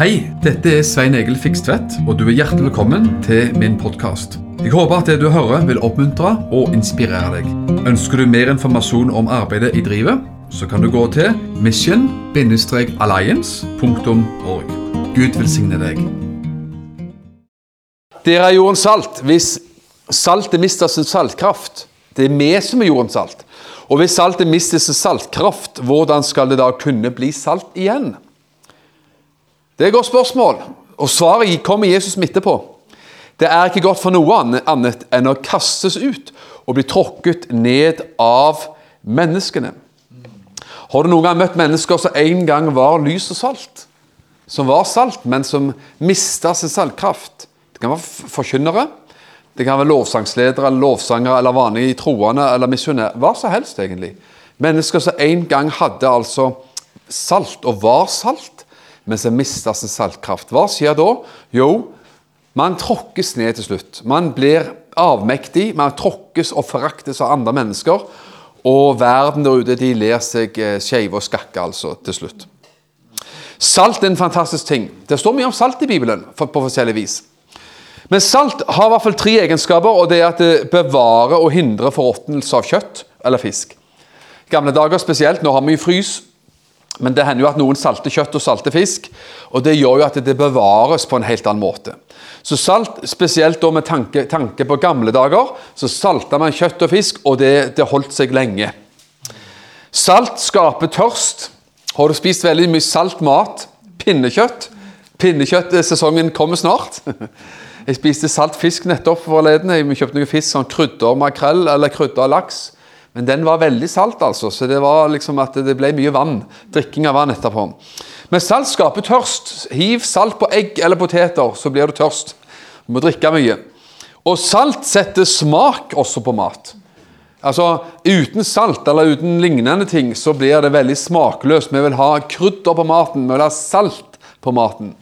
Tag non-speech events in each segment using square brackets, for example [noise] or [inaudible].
Hei, dette er Svein Egil Fikstvedt, og du er hjertelig velkommen til min podkast. Jeg håper at det du hører vil oppmuntre og inspirere deg. Ønsker du mer informasjon om arbeidet i drivet, så kan du gå til mission-alliance.org. Gud velsigne deg. Dere er jordens salt. Hvis saltet mister sin saltkraft Det er vi som er jordens salt. Og hvis saltet mister sin saltkraft, hvordan skal det da kunne bli salt igjen? Det er et godt spørsmål, og svaret kommer Jesus midt på. Det er ikke godt for noe annet enn å kastes ut og bli tråkket ned av menneskene. Har du noen gang møtt mennesker som en gang var lys og salt? Som var salt, men som mista sin saltkraft? Det kan være forkynnere, det kan være lovsangsledere, eller lovsangere, eller vanlige troende eller misjonærer. Hva som helst, egentlig. Mennesker som en gang hadde altså salt, og var salt, men som mister sin saltkraft. Hva skjer da? Jo, man tråkkes ned til slutt. Man blir avmektig, man tråkkes og foraktes av andre mennesker. Og verden der ute de ler seg eh, skeive og skakke, altså, til slutt. Salt er en fantastisk ting. Det står mye om salt i Bibelen på forskjellig vis. Men salt har i hvert fall tre egenskaper, og det er at det bevarer og hindrer forråtnelse av kjøtt eller fisk. Gamle dager spesielt, nå har vi jo frys, men det hender jo at noen salter kjøtt og salter fisk, og det gjør jo at det bevares på en helt annen måte. Så salt, spesielt da med tanke, tanke på gamle dager, så salta man kjøtt og fisk, og det, det holdt seg lenge. Salt skaper tørst. Har du spist veldig mye salt mat? Pinnekjøtt? Pinnekjøttsesongen kommer snart. [laughs] Jeg spiste salt fisk nettopp forleden. Jeg kjøpte noe fisk, sånn krydder makrell eller krydder laks. Men den var veldig salt, altså, så det var liksom at det ble mye vann. Drikking av vann etterpå. Men salt skaper tørst. Hiv salt på egg eller poteter, så blir du tørst. Du må drikke mye. Og salt setter smak også på mat. Altså, Uten salt eller uten lignende ting så blir det veldig smakløst. Vi vil ha krydder på maten, vi vil ha salt på maten.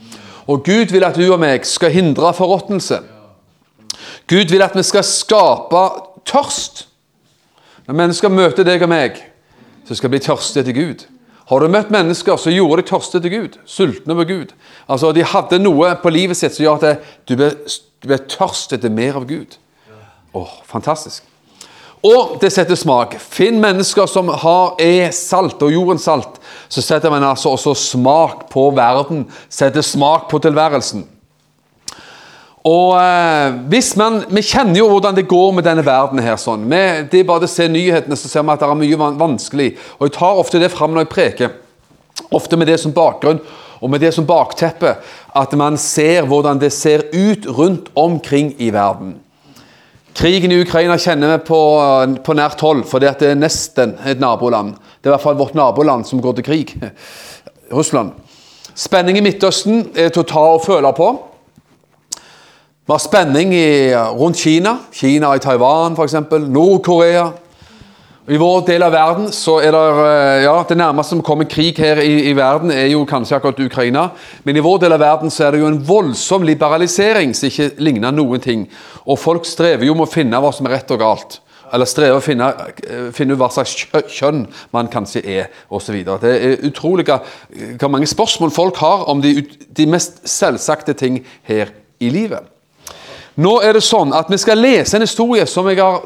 Og Gud vil at du og meg skal hindre forråtnelse. Gud vil at vi skal skape tørst. Når mennesker møter deg og meg, så skal de bli tørste etter Gud. Har du møtt mennesker som gjorde deg tørste etter Gud? Sultne på Gud? Altså, De hadde noe på livet sitt som gjør at du ble, du ble tørst etter mer av Gud. Åh, fantastisk. Og det setter smak. Finn mennesker som har, er salt, og jordens salt. Så setter man altså også smak på verden. Setter smak på tilværelsen. Og eh, hvis man, Vi kjenner jo hvordan det går med denne verden. her sånn. Vi, det er bare å se nyhetene, så ser vi at det er mye vanskelig. Og Jeg tar ofte det fram når jeg preker. Ofte med det som bakgrunn og med det som bakteppe. At man ser hvordan det ser ut rundt omkring i verden. Krigen i Ukraina kjenner vi på, på nært hold, for det er nesten et naboland. Det er i hvert fall vårt naboland som går til krig. [laughs] Russland. Spenning i Midtøsten er til å ta og føle på. Vi har spenning i, rundt Kina. Kina i Taiwan, f.eks. Nord-Korea. I vår del av verden så er det eh, ja, det nærmeste som kommer krig her i, i, verden, er jo kanskje akkurat Ukraina. Men i vår del av verden så er det jo en voldsom liberalisering som ikke ligner noen ting. Og folk strever jo med å finne hva som er rett og galt. Eller strever å finne, eh, finne hva slags kjønn man kanskje er, osv. Det er utrolig hvor mange spørsmål folk har om de, de mest selvsagte ting her i livet. Nå er det sånn at vi skal lese en historie som jeg har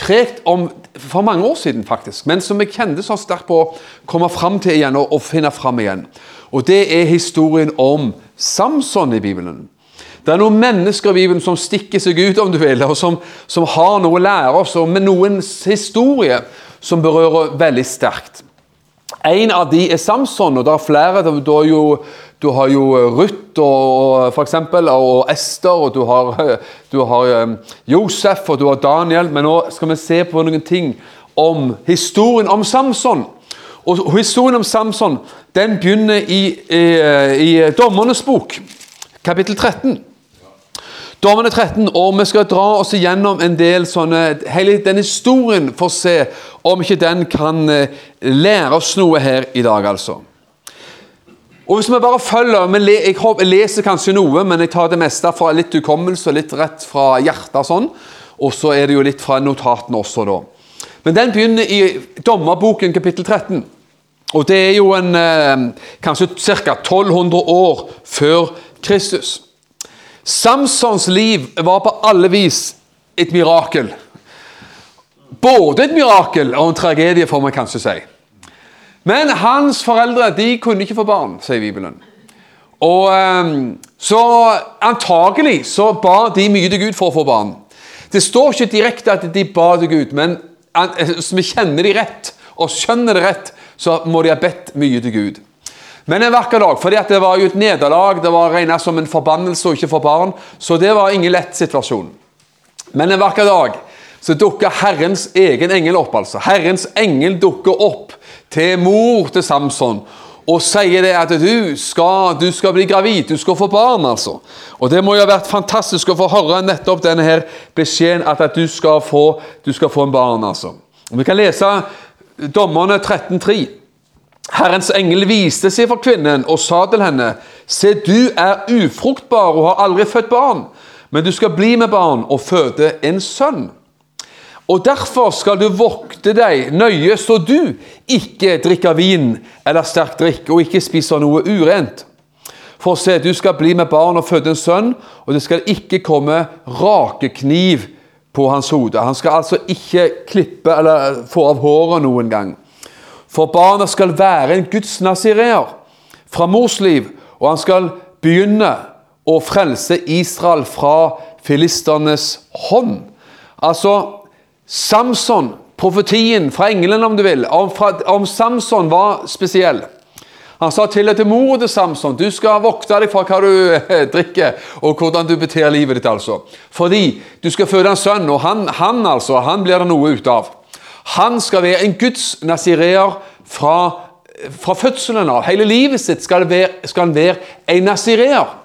prekt om for mange år siden, faktisk, men som jeg kjente så sterkt på å komme fram til igjen og, og finne fram igjen. Og Det er historien om Samson i Bibelen. Det er noen mennesker i Bibelen som stikker seg ut, om du vil, og som, som har noe å lære oss, og med noens historie som berører veldig sterkt. En av de er Samson, og det er flere. Du har jo, du har jo Ruth og, for eksempel, og Ester, og du har, du har Josef og du har Daniel. Men nå skal vi se på noen ting om historien om Samson. Og Historien om Samson den begynner i, i, i Dommernes bok, kapittel 13. Dommerne 13, og vi skal dra oss igjennom en del sånne Hele den historien for å se om ikke den kan eh, lære oss noe her i dag, altså. Og hvis vi bare følger Jeg, håper, jeg leser kanskje noe, men jeg tar det meste fra litt hukommelse og litt rett fra hjertet. sånn, Og så er det jo litt fra notatene også, da. Men den begynner i Dommerboken kapittel 13. Og det er jo en, eh, kanskje ca. 1200 år før Kristus. Samsons liv var på alle vis et mirakel. Både et mirakel og en tragedie, får man kanskje si. Men hans foreldre de kunne ikke få barn, sier Bibelen. Og ehm, Så antagelig så ba de mye til Gud for å få barn. Det står ikke direkte at de ba til Gud, men [laughs] hvis vi kjenner de rett og skjønner det rett, så må de ha bedt mye til Gud. Men en vakker dag, fordi det var jo et nederlag, det var regnet som en forbannelse og ikke for barn, så det var ingen lett situasjon. Men en vakker dag så dukker Herrens egen engel opp. altså. Herrens engel dukker opp til mor til Samson og sier det at du skal, du skal bli gravid, du skal få barn. altså. Og Det må jo ha vært fantastisk å få høre nettopp denne her beskjeden at, at du, skal få, du skal få en barn. altså. Og Vi kan lese Dommerne 13,3. Herrens engel viste seg for kvinnen og sa til henne, Se, du er ufruktbar og har aldri født barn, men du skal bli med barn og føde en sønn. Og derfor skal du vokte deg nøye så du ikke drikker vin eller sterk drikk, og ikke spiser noe urent. For se, du skal bli med barn og føde en sønn, og det skal ikke komme rakekniv på hans hode. Han skal altså ikke klippe eller få av håret noen gang. For barnet skal være en Guds nazireer fra mors liv, og han skal begynne å frelse Israel fra filisternes hånd. Altså, Samson, profetien fra engelen, om du vil, om, fra, om Samson var spesiell. Han sa til til mor til Samson du skal vokte deg for hva du eh, drikker, og hvordan du beter livet ditt. altså. Fordi du skal føde en sønn, og han, han altså, han blir det noe ut av. Han skal være en Guds nazireer fra, fra fødselen av. Hele livet sitt skal, være, skal han være en nazireer.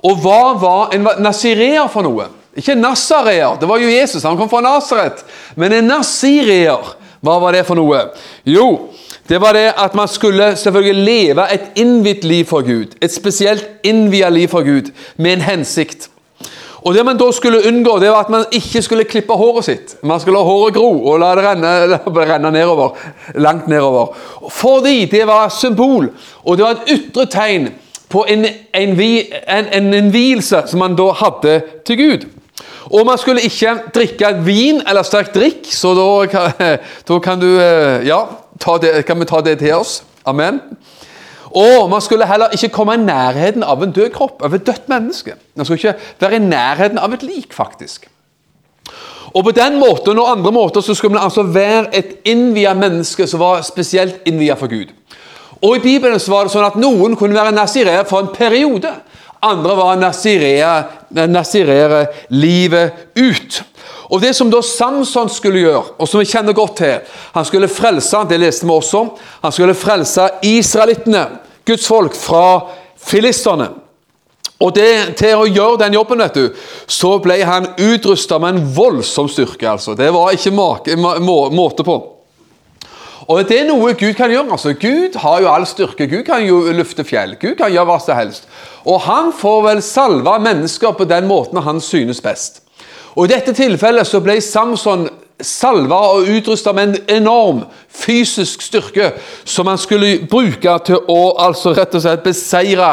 Og hva var en nazireer for noe? Ikke nazareer, det var jo Jesus, han kom fra Nasaret. Men en nazireer, hva var det for noe? Jo, det var det at man skulle selvfølgelig leve et innvidd liv for Gud. Et spesielt innvia liv for Gud, med en hensikt. Og Det man da skulle unngå, det var at man ikke skulle klippe håret sitt. Man skulle la håret gro og la det renne, [laughs] renne nedover, langt nedover. Fordi det var symbol, og det var et ytre tegn på en, en, en, en vielse som man da hadde til Gud. Og man skulle ikke drikke vin eller sterk drikk, så da, [laughs] da kan du eh, Ja, det, kan vi ta det til oss? Amen. Og man skulle heller ikke komme i nærheten av en død kropp, av et dødt menneske. Man skulle ikke være i nærheten av et lik, faktisk. Og på den måten og andre måter så skulle man altså være et innvia menneske som var spesielt innvia for Gud. Og I Bibelen så var det sånn at noen kunne være nazireer for en periode. Andre var nasirere livet ut. Og Det som da Samson skulle gjøre, og som vi kjenner godt til Han skulle frelse det leste vi også, han skulle frelse israelittene, Guds folk, fra filistene. Og det, Til å gjøre den jobben vet du, så ble han utrusta med en voldsom styrke. altså. Det var ikke make, må, måte på. Og Det er noe Gud kan gjøre. altså. Gud har jo all styrke. Gud kan jo lufte fjell. Gud kan gjøre hva som helst. Og han får vel salve mennesker på den måten han synes best. Og I dette tilfellet så ble Samson salva og utrusta med en enorm fysisk styrke som han skulle bruke til å altså rett og slett beseire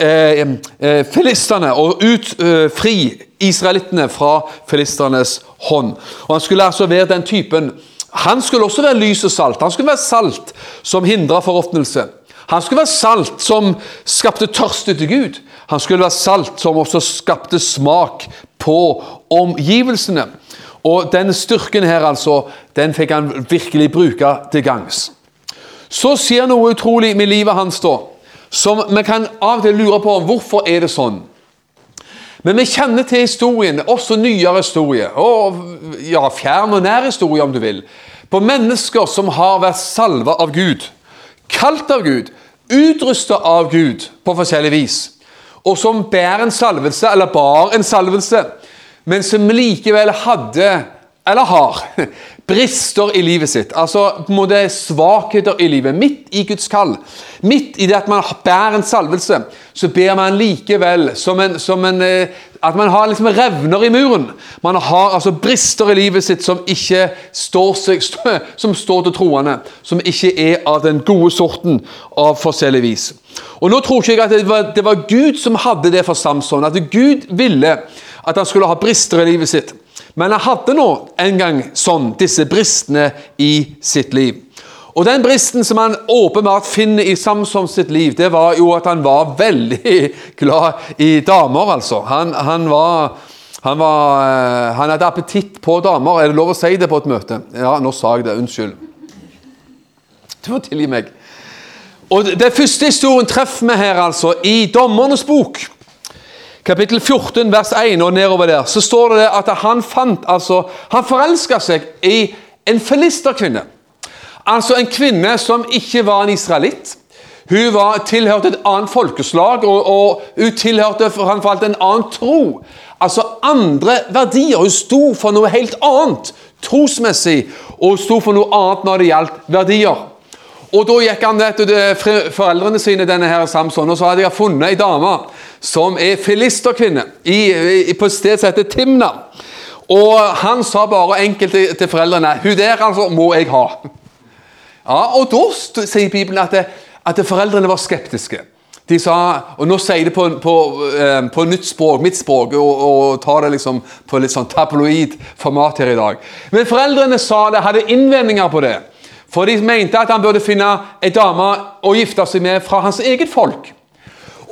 eh, eh, filistene og utfri eh, israelittene fra filisternes hånd. Og Han skulle altså være den typen Han skulle også være lys og salt. Han skulle være salt som hindra forråtnelse. Han skulle være salt som skapte tørst etter Gud. Han skulle være salt som også skapte smak på omgivelsene. Og den styrken her, altså, den fikk han virkelig bruke til gangs. Så skjer noe utrolig med livet hans, da, som vi kan av og til lure på hvorfor er det sånn. Men vi kjenner til historien, også nyere historie, og ja, fjern og nær historie, om du vil, på mennesker som har vært salva av Gud, kalt av Gud, utrusta av Gud på forskjellig vis, og som bærer en salvelse, eller bar en salvelse, men som likevel hadde eller har, [laughs] brister i livet sitt, altså en måte svakheter i livet, midt i Guds kall, midt i det at man bærer en salvelse, så ber man likevel som en, som en eh, at man har liksom revner i muren. Man har altså brister i livet sitt som ikke står, seg, [laughs] som står til troende. Som ikke er av den gode sorten av forskjellig vis. Og Nå tror ikke jeg at det var, det var Gud som hadde det for Samson. At Gud ville at han skulle ha brister i livet sitt. Men han hadde nå en gang sånn, disse bristene i sitt liv. Og Den bristen som han åpenbart finner i Samson sitt liv, det var jo at han var veldig [laughs] glad i damer. altså. Han, han var... Han, var, eh, han hadde appetitt på damer. Er det lov å si det på et møte? Ja, nå sa jeg det. Unnskyld. Du må tilgi meg. Og Det første historien treffer vi her, altså, i Dommernes bok kapittel 14, vers 1 og nedover der, så står det at han fant, altså, han forelska seg i en filisterkvinne. Altså en kvinne som ikke var en israelitt. Hun var, tilhørte et annet folkeslag, og, og hun tilhørte han falt en annen tro. Altså andre verdier. Hun sto for noe helt annet trosmessig, og hun sto for noe annet når det gjaldt verdier. Og Da gikk han til foreldrene sine denne her Samson, og så hadde jeg funnet ei dame som er filisterkvinne i, i, på et sted som heter Timna. Og han sa bare enkelt til, til foreldrene Hun der altså må jeg ha. Ja, Og da sier Bibelen at, det, at foreldrene var skeptiske. De sa, og Nå sier de på, på, eh, på nytt språk, mitt språk, og, og tar det liksom på litt sånn tabloid format her i dag. Men foreldrene sa det, hadde innvendinger på det. For de mente at han burde finne ei dame å gifte seg med fra hans eget folk.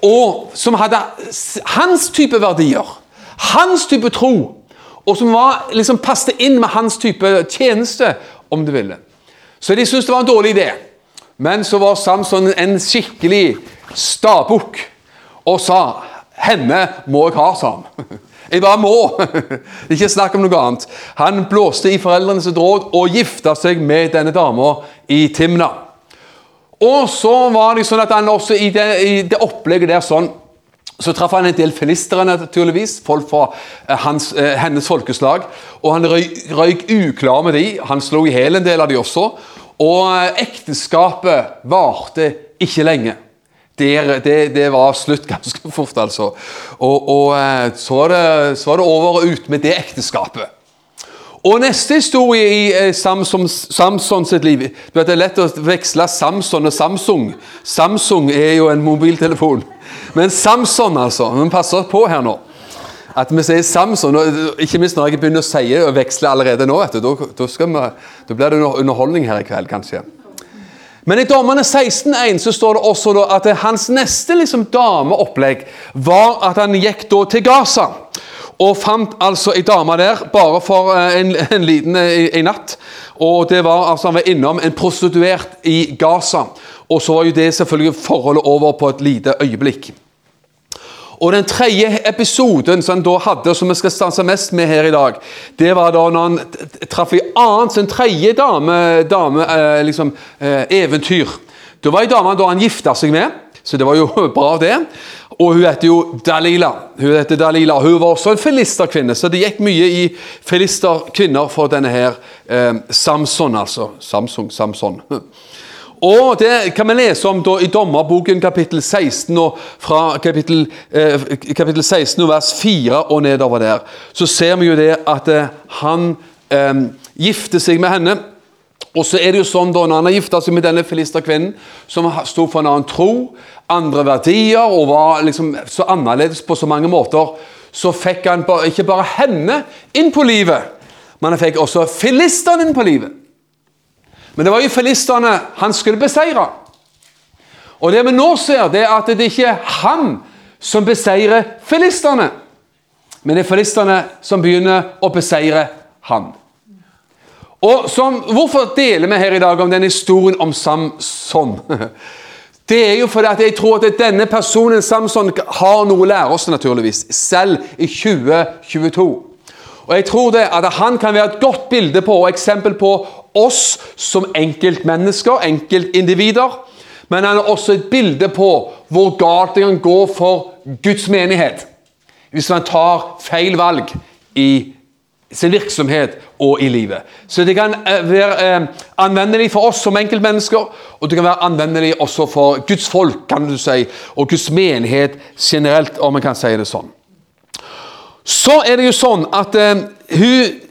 Og som hadde hans type verdier, hans type tro, og som var, liksom passet inn med hans type tjeneste, om du ville. Så de syntes det var en dårlig idé. Men så var Samson en skikkelig stabukk og sa 'Henne må jeg ha', sa han. [laughs] Jeg bare må! [laughs] Ikke snakk om noe annet. Han blåste i foreldrenes råd og gifta seg med denne dama i Timna. Og så var det sånn at han også i det, i det opplegget der sånn så traff han en del filistere, naturligvis, folk fra eh, hans, eh, hennes folkeslag. Og han røyk, røyk uklar med de. Han slo i hjel en del av de også. Og eh, ekteskapet varte ikke lenge. Det, det, det, var slutt ganske fort, altså. Og, og så, var det, så, var det, over og ut med det ekteskapet. Og neste historie i Samson, Samson sitt liv Det er lett å veksle Samson og Samsung. Samsung er jo en mobiltelefon. Men Samson, altså. Vi passer på her nå. At vi sier Samson, ikke minst når jeg begynner å si og veksle allerede nå. vet du, Da, blir det underholdning her i kveld, kanskje. Men i Dommerne 16,1 så står det også at hans neste liksom, dameopplegg var at han gikk til Gaza. Og fant altså ei dame der bare for eh, en, [laughs] en liten en eh, natt. Og det var altså Han var innom en prostituert i Gaza. Og så var jo det selvfølgelig forholdet over på et lite øyeblikk. Og Den tredje episoden som han da hadde, som vi skal stanse mest med her i dag, det var da når han traff ei annen, en tredje dame, dame eh, liksom, eventyr. Det var ei dame da han gifta seg med, så det var jo [laughs] bra, det. Og hun heter jo Dalila. Hun heter Dalila. Hun var også en filisterkvinne, så det gikk mye i filisterkvinner for denne her eh, Samson, altså. Samsung, Samson. [laughs] Og Det kan vi lese om da, i Dommerboken kapittel 16, og fra kapittel, eh, kapittel 16 vers 4 og nedover der. Så ser vi jo det at eh, han eh, gifter seg med henne. Og så er det jo sånn da, Når han har gifta seg med denne filisterkvinnen, som sto for en annen tro, andre verdier og var liksom så annerledes på så mange måter, så fikk han ikke bare henne inn på livet, men han fikk også filistene inn på livet. Men det var jo filistene han skulle beseire. Og det vi nå ser, det er at det ikke er han som beseirer filistene, men det er filistene som begynner å beseire han. Og som, Hvorfor deler vi her i dag om den historien om Samson? [laughs] Det er jo fordi at jeg tror at denne personen Samson har noe å lære oss, naturligvis, selv i 2022. Og jeg tror det at Han kan være et godt bilde på og eksempel på oss som enkeltmennesker, enkeltindivider. Men han er også et bilde på hvor galt det kan gå for Guds menighet hvis man tar feil valg i sin virksomhet og i livet. Så det kan eh, være eh, anvendelig for oss som enkeltmennesker, og det kan være anvendelig også for Guds folk, kan du si, og Guds menighet generelt, om man kan si det sånn. Så er det jo sånn at uh, hun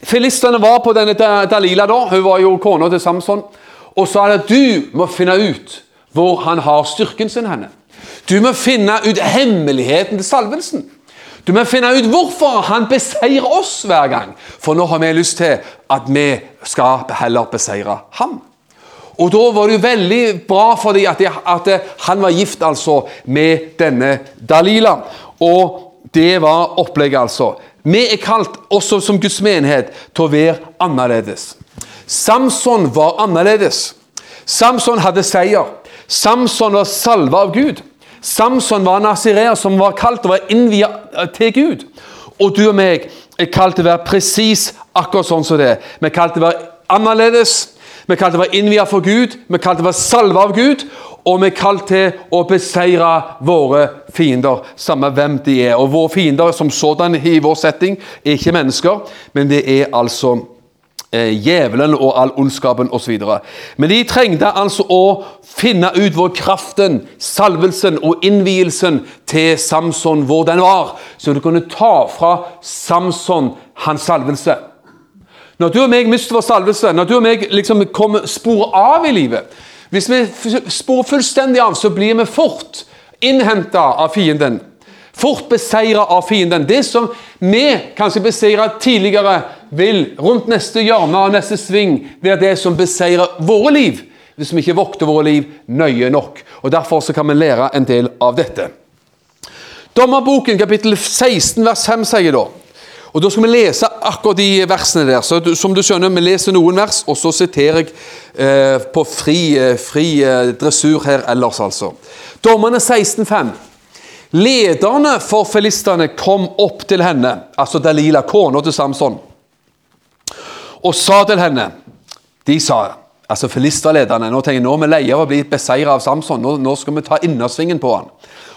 Filistene var på denne Dalila, da, hun var jo kona til Samson, og sa at du må finne ut hvor han har styrken sin. henne. Du må finne ut hemmeligheten til salvelsen. Du må finne ut hvorfor han beseirer oss hver gang. For nå har vi lyst til at vi skal heller beseire ham. Og Da var det jo veldig bra for dem at, at, han var gift altså med denne Dalila. Og det var opplegget, altså. Vi er kalt også som Guds menighet til å være annerledes. Samson var annerledes. Samson hadde seier. Samson var salva av Gud. Samson var nazireer som var kalt å være innvia til Gud. Og du og meg er kalt til å være presis akkurat sånn som det. Vi er kalt til å være annerledes. Vi er kalt til å være innvia for Gud. Vi er kalt til å være salva av Gud. Og vi er kalt til å beseire våre fiender, samme hvem de er. Og våre fiender som sådan i vår setting er ikke mennesker, men det er altså eh, djevelen og all ondskapen osv. Men de trengte altså å finne ut hvor kraften, salvelsen og innvielsen til Samson hvor den var, så du kunne ta fra Samson hans salvelse. Når du og meg mister vår salvelse, når du og meg liksom kommer spor av i livet Hvis vi sporer fullstendig av, så blir vi fort innhenta av fienden. Fort beseira av fienden. Det som vi kanskje beseira tidligere, vil rundt neste hjørne og neste sving være det som beseirer våre liv hvis vi ikke vokter våre liv nøye nok. Og Derfor så kan vi lære en del av dette. Dommerboken kapittel 16 vers 5 sier da og Da skal vi lese akkurat de versene der. Så som du skjønner, Vi leser noen vers, og så siterer jeg eh, på fri, eh, fri eh, dressur her ellers, altså. Dommerne 16,5. Lederne for filistene kom opp til henne, altså Dalila, kona til Samson, og sa til henne De sa altså filisterlederne nå tenker jeg, nå er vi leie av å bli beseiret av Samson. Nå, nå, skal vi ta innersvingen på han.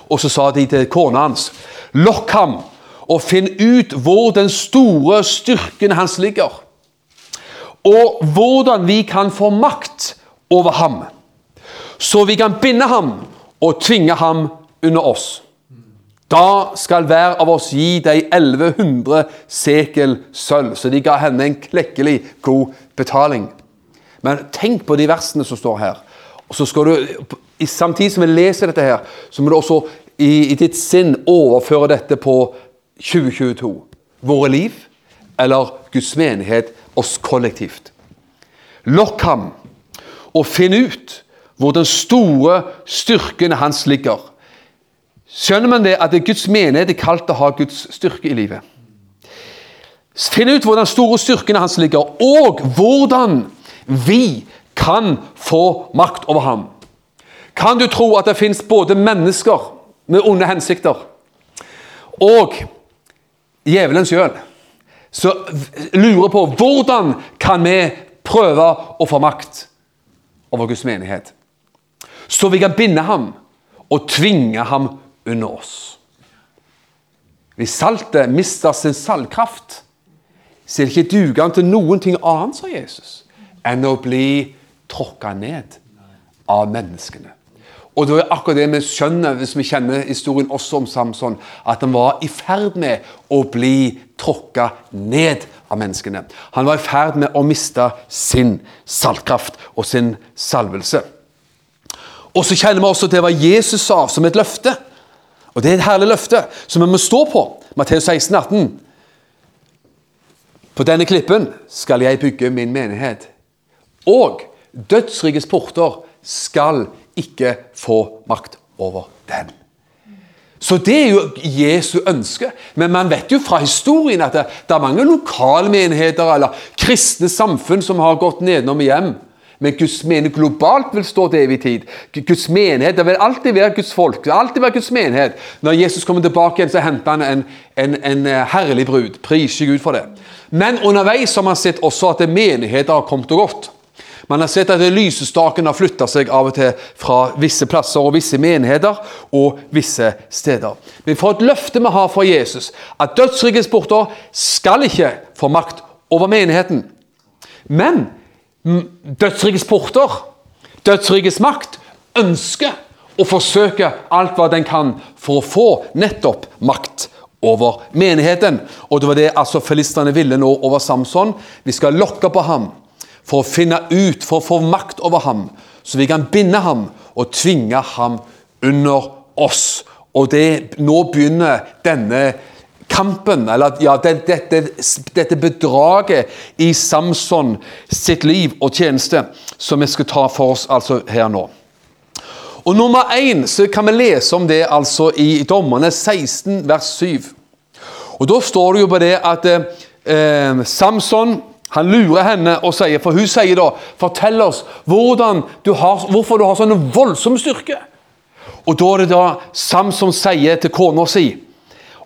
Og så sa de til kona hans Lokk ham og finn ut hvor den store styrken hans ligger. Og hvordan vi kan få makt over ham. Så vi kan binde ham og tvinge ham under oss. Da skal hver av oss gi deg 1100 sekel sølv. Så de ga henne en klekkelig god betaling. Men tenk på de versene som står her. Og så skal du, Samtidig som vi leser dette, her, så må du også i, i ditt sinn overføre dette på 2022. Våre liv eller Guds menighet, oss kollektivt. Lokk ham og finn ut hvor den store styrken hans ligger. Skjønner man det at det er Guds menighet er kalt å ha Guds styrke i livet? Finn ut hvor den store styrken hans ligger, og hvordan vi kan få makt over ham. Kan du tro at det fins både mennesker med onde hensikter og djevelen sjøl, som lurer på hvordan kan vi prøve å få makt over Guds menighet? Så vi kan binde ham og tvinge ham under oss. Hvis saltet mister sin saltkraft, så er det ikke dugende til noen ting annet, sa Jesus enn å bli tråkka ned av menneskene. Og det er akkurat det vi skjønner hvis vi kjenner historien også om Samson, at han var i ferd med å bli tråkka ned av menneskene. Han var i ferd med å miste sin saltkraft og sin salvelse. Og så kjenner vi også til hva Jesus sa som et løfte. Og det er et herlig løfte som vi må stå på. Matteus 16, 18. På denne klippen skal jeg bygge min menighet. Og dødsrikets porter skal ikke få makt over den. Så det er jo Jesu ønske. Men man vet jo fra historien at det, det er mange lokalmenigheter eller kristne samfunn som har gått nedenom hjem. Men Guds menighet globalt vil stå til evig tid. Guds menighet, Det vil alltid være Guds folk. Det vil alltid være Guds menighet. Når Jesus kommer tilbake igjen, så henter han en, en, en eh, herlig brud. Priser Gud for det. Men underveis har man sett også at menigheter har kommet og gått. Man har sett at lysestaken har flytta seg av og til fra visse plasser og visse menigheter og visse steder. Men for et løfte vi har fra Jesus, at dødsrikets porter skal ikke få makt over menigheten. Men dødsrikets porter, dødsrikes makt, ønsker å forsøke alt hva den kan for å få nettopp makt over menigheten. Og det var det altså filistene ville nå over Samson. Vi skal lokke på ham for å finne ut, for å få makt over ham, så vi kan binde ham og tvinge ham under oss. Og det, nå begynner denne kampen, eller ja, dette, dette bedraget i Samson sitt liv og tjeneste, som vi skal ta for oss altså her nå. Og Nummer én så kan vi lese om det altså i Dommerne 16, vers 7. Og Da står det jo på det at eh, Samson han lurer henne og sier, for hun sier da 'Fortell oss du har, hvorfor du har sånn voldsom styrke.' Og Da er det da Samson sier til kona si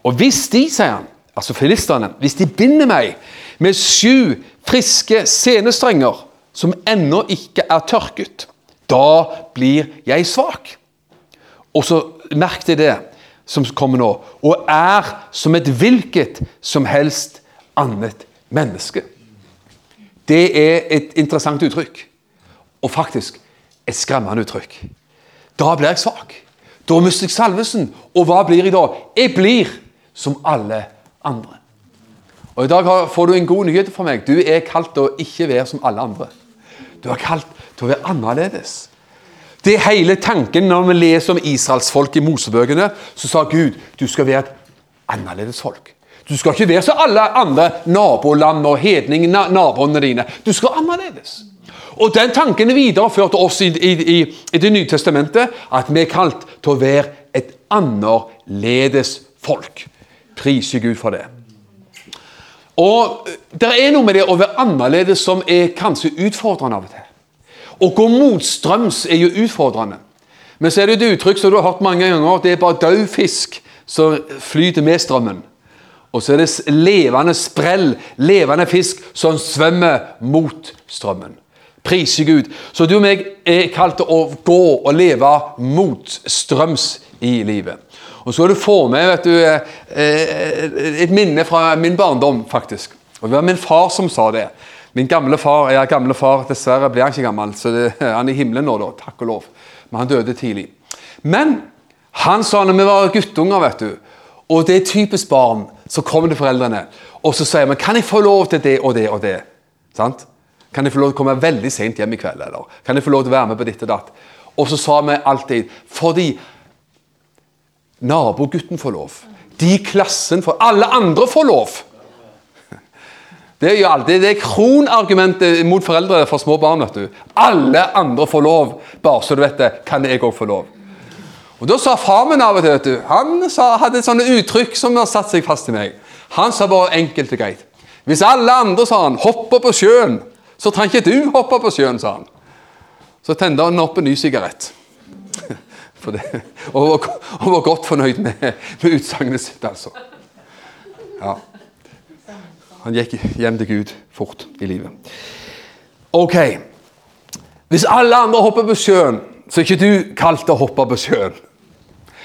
Og hvis de, sier han, altså filistene, hvis de binder meg med sju friske senestrenger som ennå ikke er tørket, da blir jeg svak. Og så merk deg det som kommer nå, og er som et hvilket som helst annet menneske. Det er et interessant uttrykk, og faktisk et skremmende uttrykk. Da blir jeg svak. Da mister jeg salvelsen. Og hva blir jeg da? Jeg blir som alle andre. Og I dag får du en god nyhet fra meg. Du er kalt til å ikke være som alle andre. Du er kalt til å være annerledes. Det er hele tanken når vi leser om israelsfolk i Mosebøkene. Så sa Gud du skal være et annerledes folk. Du skal ikke være som alle andre naboland og hedningene, naboene dine. Du skal være annerledes. Og Den tanken er videreført til oss i, i, i, i, Det nye testamentet, at vi er kalt til å være et annerledes folk. Priser Gud for det. Og Det er noe med det å være annerledes som er kanskje utfordrende av og til. Å gå motstrøms er jo utfordrende. Men så er det et uttrykk som du har hørt mange ganger. Det er bare død fisk som flyter med strømmen. Og så er det levende sprell, levende fisk, som svømmer mot strømmen. Priser Gud. Så du og meg er kalt til å gå og leve motstrøms i livet. Og så skal du få med vet du, eh, eh, et minne fra min barndom, faktisk. Og Det var min far som sa det. Min gamle far ja, gamle far, dessverre ble han ikke gammel, så det, [laughs] han er i himmelen nå, da, takk og lov. Men han døde tidlig. Men han sa når vi var guttunger, vet du, og det er typisk barn, så kommer det foreldrene og så sier vi kan jeg få lov til det og det og det. Sant? Kan jeg få lov til å komme veldig sent hjem i kveld? eller? Kan jeg få lov til å være med på ditt og datt? Og så sa vi alltid fordi nabogutten får lov. De i klassen får Alle andre får lov. Det er jo alltid det er kronargumentet mot foreldre for små barn. vet du. Alle andre får lov, bare så du vet det, kan jeg òg få lov. Og Da sa far min av og til vet du, Han sa, hadde sånne uttrykk som har satt seg fast i meg. Han sa bare enkelt og greit. Hvis alle andre sa han, hopper på sjøen, så trenger ikke du hoppe på sjøen, sa han. Så tente han opp en ny sigarett. [laughs] Det, og, og, var godt fornøyd med, med utsagnet sitt, altså. Ja. Han gikk hjem til Gud fort i livet. Ok. Hvis alle andre hopper på sjøen, så er ikke du kalt å hoppe på sjøen.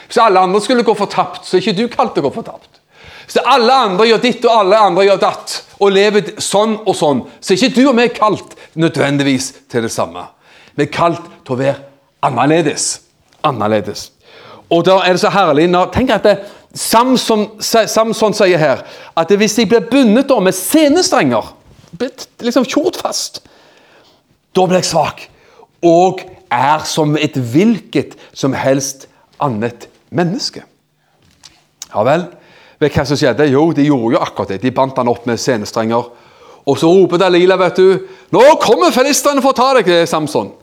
Hvis alle andre skulle gå fortapt, så er ikke du kalt å gå fortapt. Hvis alle andre gjør ditt og alle andre gjør datt, og lever sånn og sånn, så er ikke du og vi kalt nødvendigvis til det samme. Vi er kalt til å være annerledes. Annerledes. Og da er det så herlig når, Tenk at det, Samson, Samson sier her at hvis de blir bundet med senestrenger, liksom kjort fast, da blir jeg svak. Og er som et hvilket som helst annet menneske. Ja vel. Vet hva som skjedde? Jo, de gjorde jo akkurat det. De bandt han opp med senestrenger. Og så roper Dalila, vet du 'Nå kommer filistene for å ta deg, Samson'.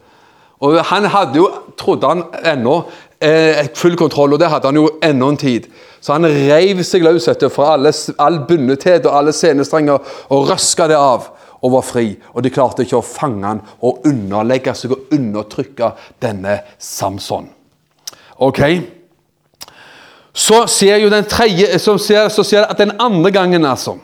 Og Han hadde jo, trodde han ennå, eh, full kontroll, og det hadde han jo ennå en tid. Så han reiv seg løs fra alle, all bundethet og alle senestrenger og røska det av og var fri. Og de klarte ikke å fange han og underlegge seg og undertrykke denne Samson. Ok? Så ser jo den tredje, så ser, så ser at den andre gangen, altså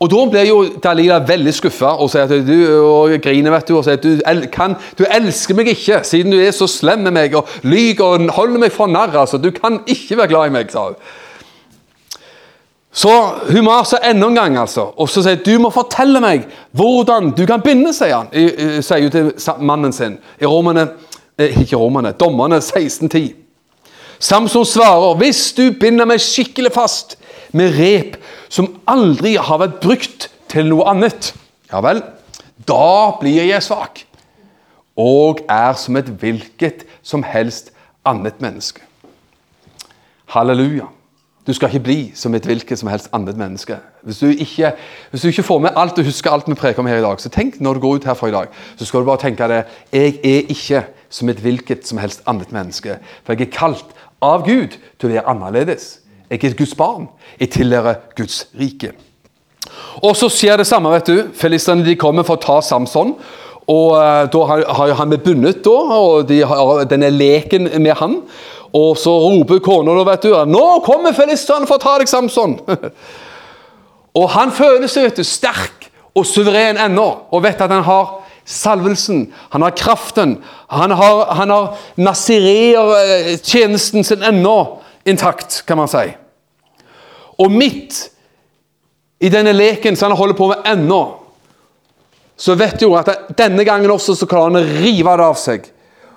Og da blir jo Dalila veldig skuffa og sier at du, og griner vet du, og sier at du, el, kan, du elsker meg ikke siden du er så slem med meg og lyver og holder meg for narr. Altså. Du kan ikke være glad i meg, sa hun. Så hun maser enda en gang, altså, og så sier du må fortelle meg hvordan du kan binde, sier han, sier hun til mannen sin i romene, eh, ikke romene, dommerne 1610. Samson svarer hvis du binder meg skikkelig fast med rep som aldri har vært brukt til noe annet, ja vel, da blir jeg svak og er som et hvilket som helst annet menneske. Halleluja. Du skal ikke bli som et hvilket som helst annet menneske. Hvis du ikke, hvis du ikke får med alt og husker alt vi preker om her i dag, så tenk når du går ut herfra i dag, så skal du bare tenke det Jeg er ikke som et hvilket som helst annet menneske. For jeg er kalt av Gud til å være annerledes. Jeg er Guds barn. Jeg tilhører Guds rike. Og så skjer det samme. vet du. Filistrene kommer for å ta Samson. Og uh, Da har, han blitt bundet, da, og de har denne leken med han. Og så roper kona vet du, 'Nå kommer filistrene for å ta deg, Samson!' [laughs] og han føler seg vet du, sterk og suveren ennå, og vet at han har salvelsen, han har kraften. Han har, han har nazireer-tjenesten sin ennå intakt, kan man si. Og midt i denne leken som han holder på med ennå, så vet jo at denne gangen også så klarer han å rive det av seg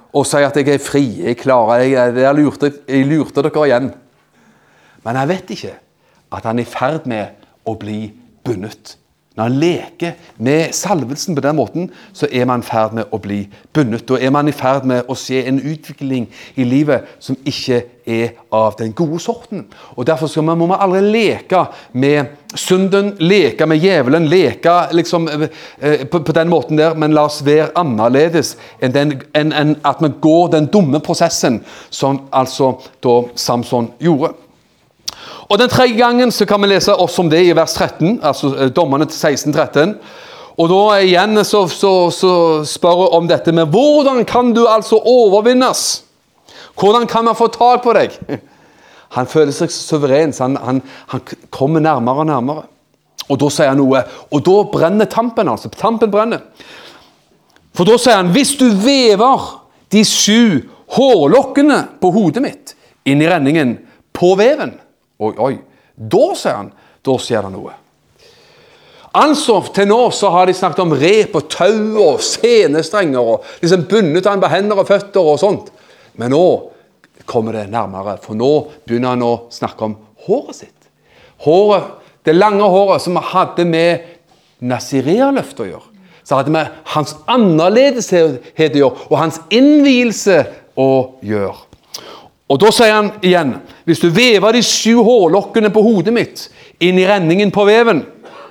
og si at 'jeg er fri, jeg klarer jeg, jeg, lurte, jeg lurte dere igjen'. Men jeg vet ikke at han er i ferd med å bli bundet. Når han leker med salvelsen på den måten, så er man i ferd med å bli bundet. Da er man i ferd med å se en utvikling i livet som ikke er av den gode sorten. Og Derfor man, må man aldri leke med synden, leke med djevelen, leke liksom, eh, på, på, den måten der, men la oss være annerledes enn, den, enn, enn at vi går den dumme prosessen som altså da Samson gjorde. Og Den tredje gangen så kan vi lese også om det i vers 13, altså dommene dommerne til 1613. Og da igjen så, så, så spør hun om dette med hvordan kan du altså overvinnes? Hvordan kan man få tak på deg? [laughs] Han føler seg suveren, så han, han, han kommer nærmere og nærmere. Og da sier han noe, og da brenner tampen. altså. Tampen brenner. For da sier han hvis du vever de sju hårlokkene på hodet mitt inn i renningen på veven Oi, oi. Da, sier han, da skjer det noe. Altså, Til nå så har de snakket om rep og tau og senestrenger og liksom bundet han på hender og føtter og sånt. Men nå kommer det nærmere, for nå begynner han å snakke om håret sitt. Håret, Det lange håret som hadde med nazirealøftet å gjøre. Så hadde med hans annerledeshet å gjøre, og hans innvielse å gjøre. Og Da sier han igjen hvis du vever de sju hårlokkene på hodet mitt inn i renningen på veven,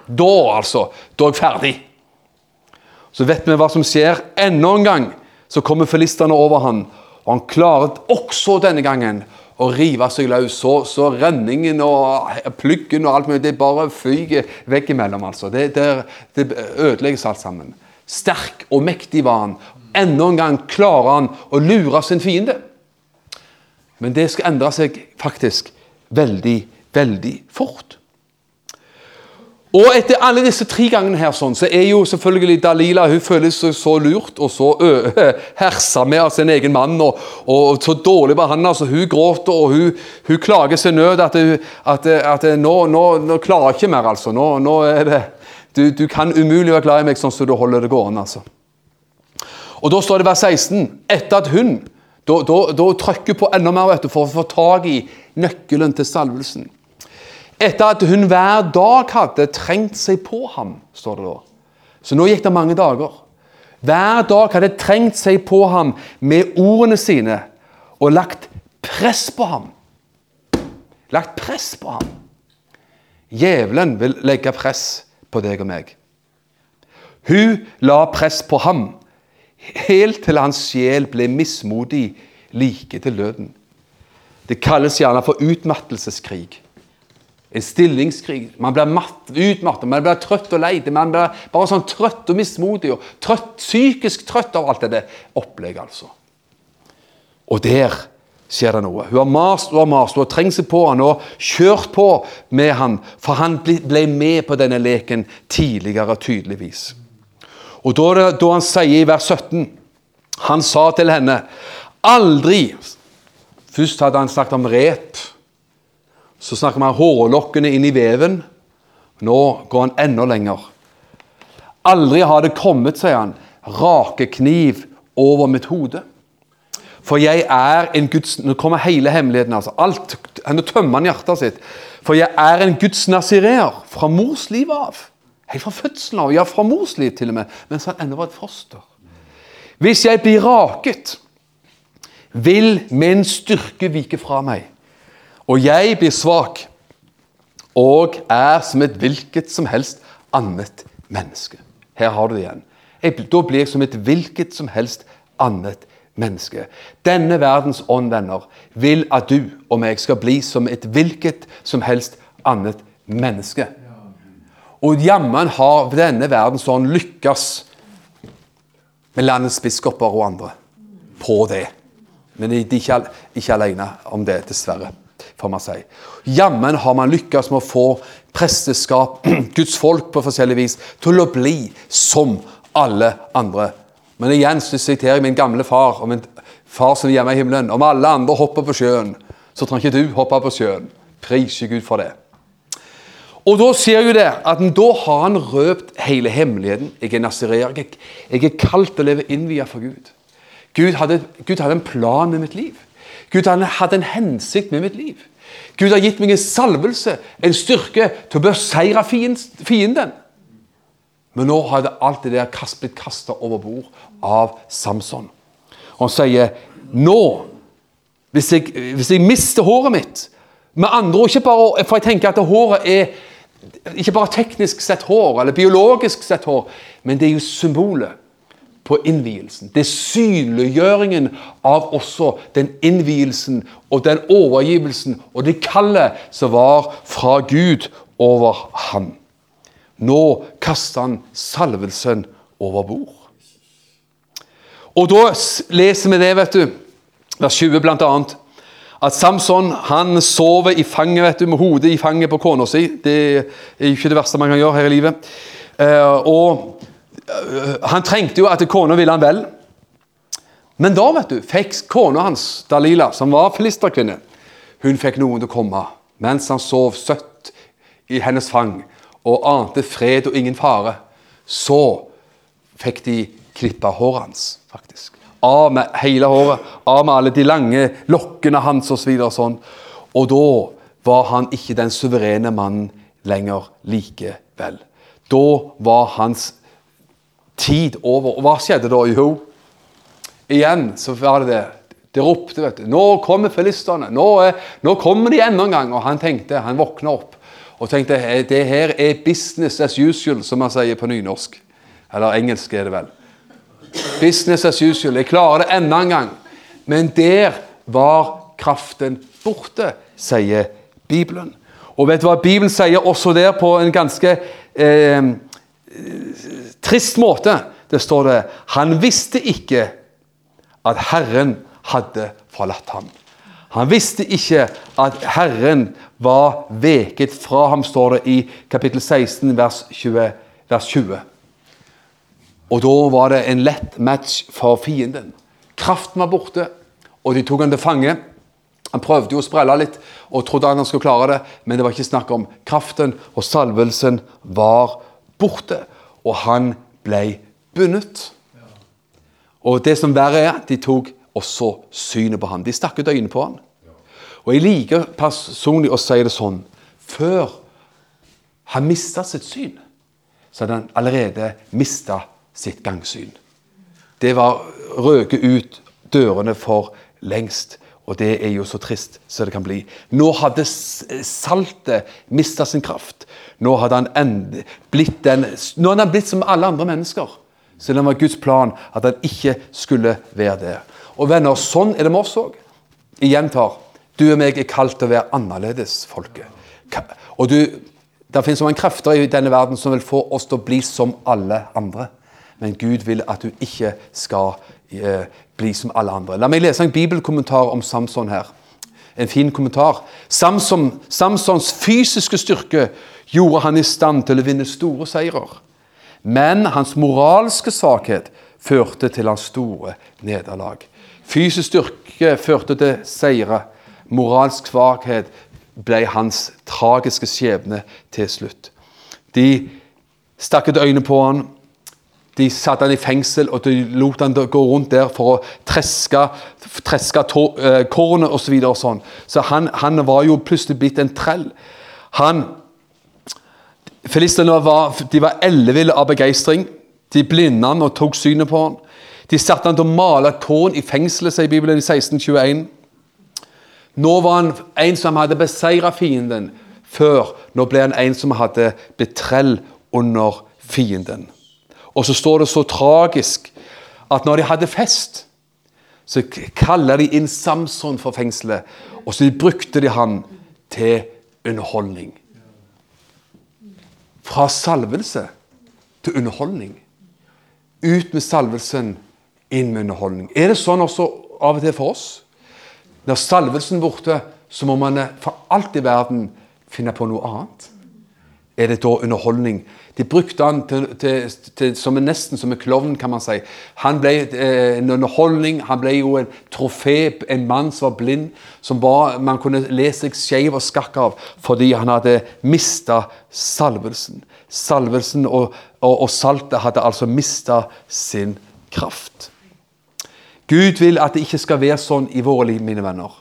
da altså, da er jeg ferdig. Så vet vi hva som skjer. Enda en gang så kommer filistene over han, og han klarer også denne gangen å rive seg løs. Så, så renningen og pluggen og alt mulig, det bare fyker veggimellom. altså. Det, det, det ødelegges alt sammen. Sterk og mektig var han. Enda en gang klarer han å lure sin fiende. Men det skal endre seg faktisk veldig, veldig fort. Og etter alle disse tre gangene her sånn, så er jo selvfølgelig Dalila hun føler seg så lurt og så [laughs] hersa med av sin egen mann og, og så dårlig behandla. Så hun gråter og hun, hun klager sin nød at, hun, at, at nå, nå, nå, klarer jeg ikke mer. altså. Nå, nå er det, du, du, kan umulig være glad i meg sånn som du holder det gående. altså. Og Da står det vers 16. Etter at hun da, da, da trykker på enda mer vet du, for å få tak i nøkkelen til salvelsen. Etter at hun hver dag hadde trengt seg på ham, står det da. Så nå gikk det mange dager. Hver dag hadde trengt seg på ham med ordene sine og lagt press på ham. Lagt press på ham. Djevelen vil legge press på deg og meg. Hun la press på ham helt til hans sjel ble mismodig like til døden. Det kalles gjerne for utmattelseskrig. En stillingskrig. Man blir utmattet, man blir trøtt og lei. Man blir bare sånn trøtt og mismodig og trøtt, psykisk trøtt av alt det opplegget. altså. Og der skjer det noe. Hun har mast og mast og har trengt seg på han og kjørt på med han, for han ble med på denne leken tidligere, tydeligvis. Og da, da han sier i vers 17 Han sa til henne Aldri Først hadde han snakket om rep. Så snakker vi om hårlokkene inn i veven. Nå går han enda lenger. Aldri har det kommet, sier han, rakekniv over mitt hode. For jeg er en Guds Nå kommer hele hemmeligheten. altså. Alt, Nå tømmer han hjertet sitt. For jeg er en Guds nazireer fra mors liv av. Helt fra fødselen av. Ja, fra mors liv til og med. Mens han ennå var et foster. Hvis jeg blir raket, vil min styrke vike fra meg. Og jeg blir svak og er som et hvilket som helst annet menneske. Her har du det igjen. Jeg, da blir jeg som et hvilket som helst annet menneske. Denne verdens ånd, venner, vil at du og meg skal bli som et hvilket som helst annet menneske. Og jammen har denne verden sånn lykkes med landets biskoper og andre på det. Men de er ikke, ikke alene om det, dessverre. får man si. Jammen har man lykkes med å få presteskap, [clears throat] Guds folk på forskjellig vis, til å bli som alle andre. Men igjen så siterer jeg min gamle far og min far som er hjemme i himmelen. Om alle andre hopper på sjøen, så trenger ikke du hoppe på sjøen. Priser Gud for det. Og da ser jo det at da har han røpt hele hemmeligheten. Jeg er nazireer. Jeg, jeg er kalt til å leve innvia for Gud. Gud hadde, Gud hadde en plan med mitt liv. Gud hadde en hensikt med mitt liv. Gud har gitt meg en salvelse, en styrke, til å beseire fienden. Men nå hadde alt det der blitt kasta over bord av Samson. Og han sier nå, hvis jeg, hvis jeg mister håret mitt Med andre ord, ikke bare, for jeg tenker at håret er ikke bare teknisk sett hår, eller biologisk sett hår, men det er jo symbolet på innvielsen. Det er synliggjøringen av også den innvielsen og den overgivelsen og det kallet som var fra Gud over ham. Nå kaster han salvelsen over bord. Og da leser vi det, vet du, vers 20 blant annet, at Samson han sover i fanget vet du, med hodet i fanget på kona si. Det er ikke det verste man kan gjøre her i livet. Eh, og han trengte jo at kona ville han vel. Men da vet du, fikk kona hans, Dalila, som var filisterkvinne, hun fikk noen til å komme mens han sov søtt i hennes fang og ante fred og ingen fare. Så fikk de klippa håret hans, faktisk. Av med hele håret, av med alle de lange lokkene hans osv. Og, sånn. og da var han ikke den suverene mannen lenger likevel. Da var hans tid over. Og hva skjedde da? Jo, igjen så var det det. De ropte, vet du. 'Nå kommer filistene! Nå, nå kommer de enda en gang!' Og han tenkte, han våkna opp og tenkte det her er business as usual, som man sier på nynorsk. Eller engelsk er det vel. Business as usual. Jeg klarer det enda en gang. Men der var kraften borte, sier Bibelen. Og vet du hva Bibelen sier også der på en ganske eh, trist måte. Det står det Han visste ikke at Herren hadde forlatt ham. Han visste ikke at Herren var veket fra ham, står det i kapittel 16, vers 20. Vers 20. Og da var det en lett match for fienden. Kraften var borte, og de tok han til fange. Han prøvde jo å sprelle litt og trodde han skulle klare det, men det var ikke snakk om. Kraften og salvelsen var borte og han ble bundet. Og det som verre er, de tok også synet på ham. De stakk ut øynene på ham. Og jeg liker personlig å si det sånn Før han mista sitt syn, så hadde han allerede mista sitt gangsyn. Det var røket ut dørene for lengst. Og det er jo så trist som det kan bli. Nå hadde saltet mista sin kraft. Nå hadde han blitt den, nå hadde han blitt som alle andre mennesker. Selv om det var Guds plan at han ikke skulle være det. Og venner, sånn er det med oss òg. Jeg gjentar. Du og meg er kalt til å være annerledes, folket. Og du, Det finnes mange krefter i denne verden som vil få oss til å bli som alle andre. Men Gud vil at du ikke skal eh, bli som alle andre. La meg lese en bibelkommentar om Samson her. En fin kommentar. Samson, Samsons fysiske styrke gjorde han i stand til å vinne store seirer. Men hans moralske svakhet førte til hans store nederlag. Fysisk styrke førte til seire. Moralsk svakhet ble hans tragiske skjebne til slutt. De stakk et øyne på han, de satte han i fengsel og de lot han gå rundt der for å treske, treske uh, kornet osv. Så, videre og sånn. så han, han, var jo plutselig blitt en trell. Han, Filistene var, de var elleville av begeistring. De blinde han og tok synet på han. De satte han til å male tårn i fengselet, sier Bibelen i 1621. Nå var han en som hadde beseiret fienden før. Nå ble han en som hadde blitt trell under fienden. Og så står det så tragisk at når de hadde fest, så kaller de inn Samson for fengselet, og så brukte de han til underholdning. Fra salvelse til underholdning. Ut med salvelsen, inn med underholdning. Er det sånn også av og til for oss? Når salvelsen er borte, så må man for alt i verden finne på noe annet. Er det da underholdning? De brukte han til, til, til, som en, nesten som en klovn, kan man si. Han ble eh, en underholdning, han ble jo en trofé, en mann som var blind, som var, man kunne le seg skeiv og skakk av fordi han hadde mista salvelsen. Salvelsen og, og, og saltet hadde altså mista sin kraft. Gud vil at det ikke skal være sånn i våre liv, mine venner.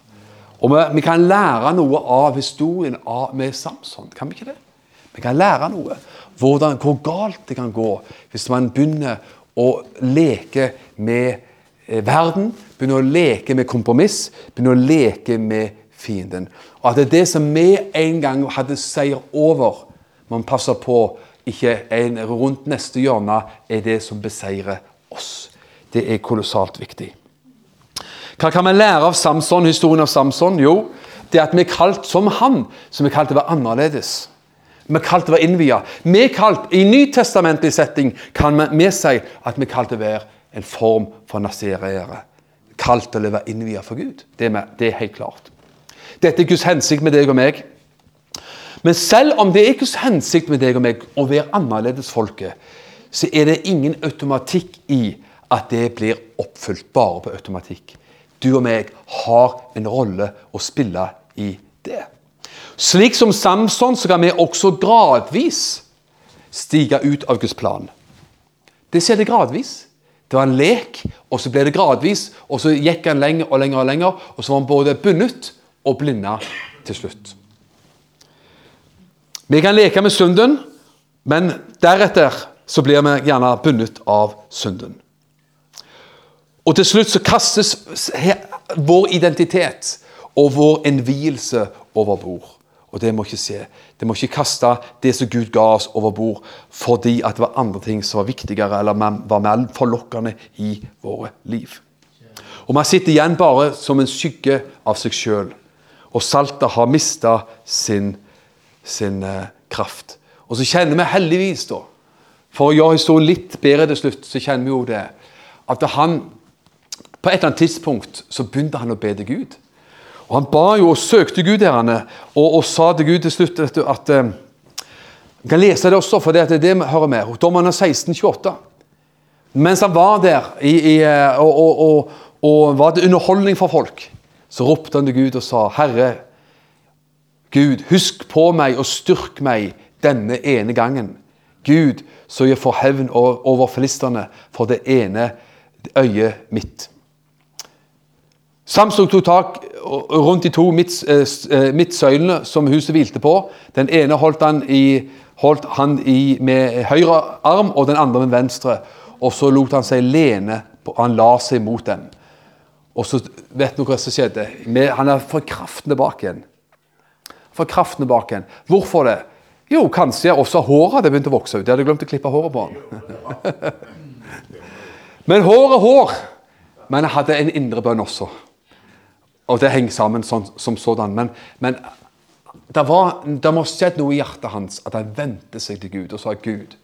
Og vi, vi kan lære noe av historien av, med Samson. Kan vi ikke det? Vi kan lære noe. Hvordan, hvor galt det kan gå hvis man begynner å leke med eh, verden, begynner å leke med kompromiss, begynner å leke med fienden. Og at det er det som vi en gang hadde seier over, man passer på ikke en rundt neste hjørne, er det som beseirer oss. Det er kolossalt viktig. Hva kan vi lære av Samson, historien av Samson? Jo, det at vi er kalt som han, som er kalt å være annerledes. Vi er kalt til å være innvia. Vi er kalt, I nytestamentlig setting kan vi, si at vi er kalt til å være en form for nasereere. Kalt til å være innvia for Gud. Det er, det er helt klart. Dette er Guds hensikt med deg og meg. Men selv om det er Guds hensikt med deg og meg å være annerledesfolket, så er det ingen automatikk i at det blir oppfylt bare på automatikk. Du og meg har en rolle å spille i det. Slik som Samson så kan vi også gradvis stige ut av Guds plan. Det skjedde gradvis. Det var en lek, og så ble det gradvis. Og så gikk han lenger og lenger, og lenger, og så var han både bundet og blinda til slutt. Vi kan leke med synden, men deretter så blir vi gjerne bundet av synden. Og til slutt så kastes vår identitet og vår innvielse over bord. Og det må ikke se. Det må ikke kaste det som Gud ga oss, over bord fordi at det var andre ting som var viktigere eller var mer forlokkende i våre liv. Og Man sitter igjen bare som en skygge av seg sjøl. Og saltet har mista sin, sin uh, kraft. Og så kjenner vi heldigvis, da, for å gjøre historien litt bedre til slutt, så kjenner vi jo det, at han på et eller annet tidspunkt så begynte han å be til Gud. Og Han ba jo og søkte Gud herrene, og, og sa til Gud til slutt du, at eh, Jeg kan lese det også, for det, det vi hører med. Dommerne 1628. Mens han var der i, i, eh, og, og, og, var til underholdning for folk, så ropte han til Gud og sa, Herre, Gud, husk på meg og styrk meg denne ene gangen. Gud, så jeg får hevn over filistene for det ene øyet mitt. Samson tok tak rundt de to eh, eh, midtsøylene som huset hvilte på. Den ene holdt han, i, holdt han i med høyre arm, og den andre med venstre. Og så lot han seg lene, og han la seg mot dem. Og så vet dere hva som skjedde. Han er for kraften tilbake igjen. For kraften tilbake igjen. Hvorfor det? Jo, kanskje også håret hadde begynt å vokse ut. Jeg hadde glemt å klippe håret på han. [laughs] Men hår er hår. Men jeg hadde en indre bønn også. Og det henger sammen sånn, som sådan. Men, men det, var, det må ha skjedd noe i hjertet hans at han vendte seg til Gud og sa Gud,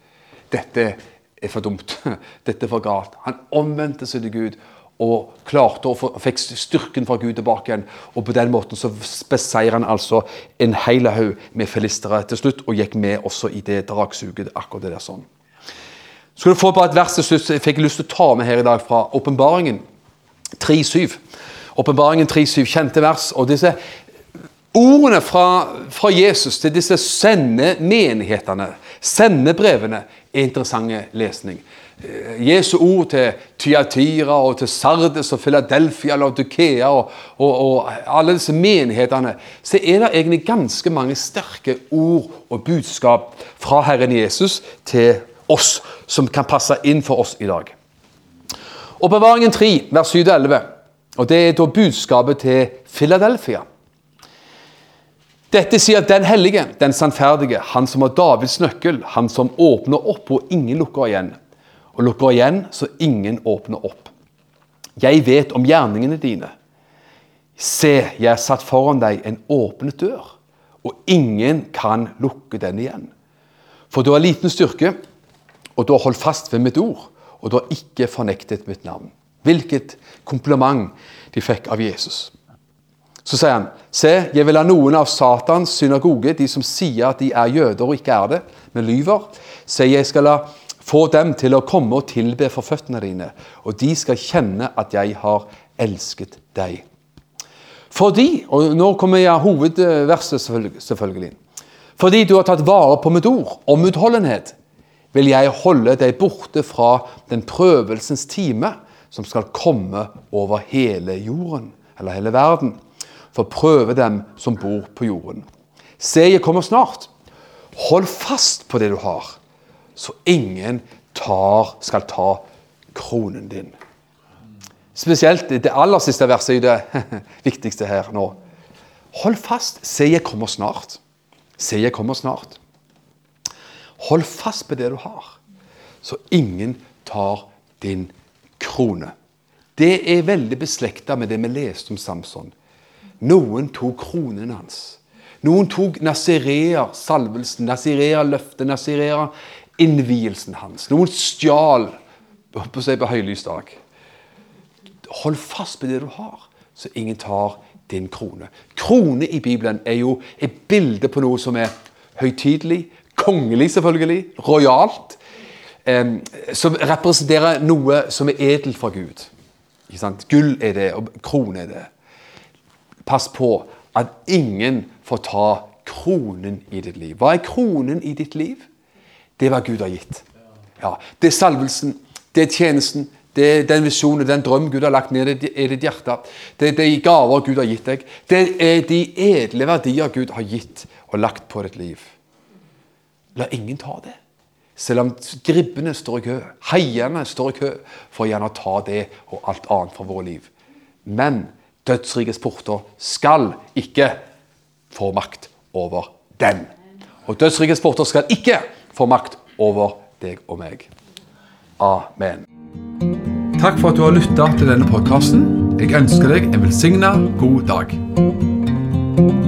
dette er for dumt. [laughs] Dette er for galt. Han omvendte seg til Gud og klarte å få, fikk styrken fra Gud tilbake igjen. Og på den måten så beseirer han altså en hel haug med filistere til slutt, og gikk med også i det dragsuget. akkurat det der sånn. Skal du få bare et vers til slutt jeg fikk lyst til å ta med her i dag fra Åpenbaringen 3.7. Åpenbaringen 3.7, kjente vers. og disse Ordene fra, fra Jesus til disse sendemenighetene, sendebrevene, er interessante lesning. Eh, Jesu ord til Tyatira og til Sardes og Philadelphia og Dukea og, og, og, alle disse menighetene, så er det egentlig ganske mange sterke ord og budskap fra Herren Jesus til oss, som kan passe inn for oss i dag. Oppbevaringen 3, vers 7-11, og det er da budskapet til Philadelphia. Dette sier den hellige, den sannferdige, han som har Davids nøkkel, han som åpner opp og ingen lukker igjen og lukker igjen så ingen åpner opp. Jeg vet om gjerningene dine. Se, jeg har satt foran deg en åpnet dør, og ingen kan lukke den igjen. For du har liten styrke, og du har holdt fast ved mitt ord, og du har ikke fornektet mitt navn. Hvilket kompliment de fikk av Jesus. Så sier han, se, jeg vil ha noen av Satans synagoge, de som sier at de er jøder og ikke er det, men lyver. Se, jeg skal la få dem til å komme og tilbe for føttene dine, og de skal kjenne at jeg har elsket deg. Fordi, og nå kommer jeg hovedverset selvfølgelig, fordi du har tatt vare på mitt ord om utholdenhet, vil jeg holde deg borte fra den prøvelsens time som skal komme over hele jorden, eller hele verden, for å prøve dem som bor på jorden. Se, jeg kommer snart. Hold fast på det du har så ingen tar, skal ta kronen din. Spesielt det aller siste verset er det [laughs] viktigste her nå. Hold fast. Se, jeg kommer snart. Se, jeg kommer snart. Hold fast på det du har, så ingen tar din krone. Det er veldig beslekta med det vi leste om Samson. Noen tok kronen hans. Noen tok Nazireer-salvelsen, Nazireer-løftet, Nazireer innvielsen hans. Noen stjal på, seg på høylys dag. Hold fast på det du har, så ingen tar din krone. Krone i Bibelen er jo et bilde på noe som er høytidelig, kongelig selvfølgelig, rojalt. Som representerer noe som er edelt fra Gud. Ikke sant? Gull er det, og krone er det. Pass på at ingen får ta kronen i ditt liv. Hva er kronen i ditt liv? Det er hva Gud har gitt. Ja, det er salvelsen, det er tjenesten, det er den visjonen, den drøm Gud har lagt ned i ditt hjerte. Det er de gaver Gud har gitt deg. Det er de edle verdier Gud har gitt og lagt på ditt liv. La ingen ta det. Selv om gribbene står i kø, haiene står i kø for å gjerne ta det og alt annet fra våre liv. Men dødsrikets porter skal ikke få makt over den. Og dødsrikets porter skal ikke få makt over deg og meg. Amen. Takk for at du har lytta til denne podkasten. Jeg ønsker deg en velsigna god dag.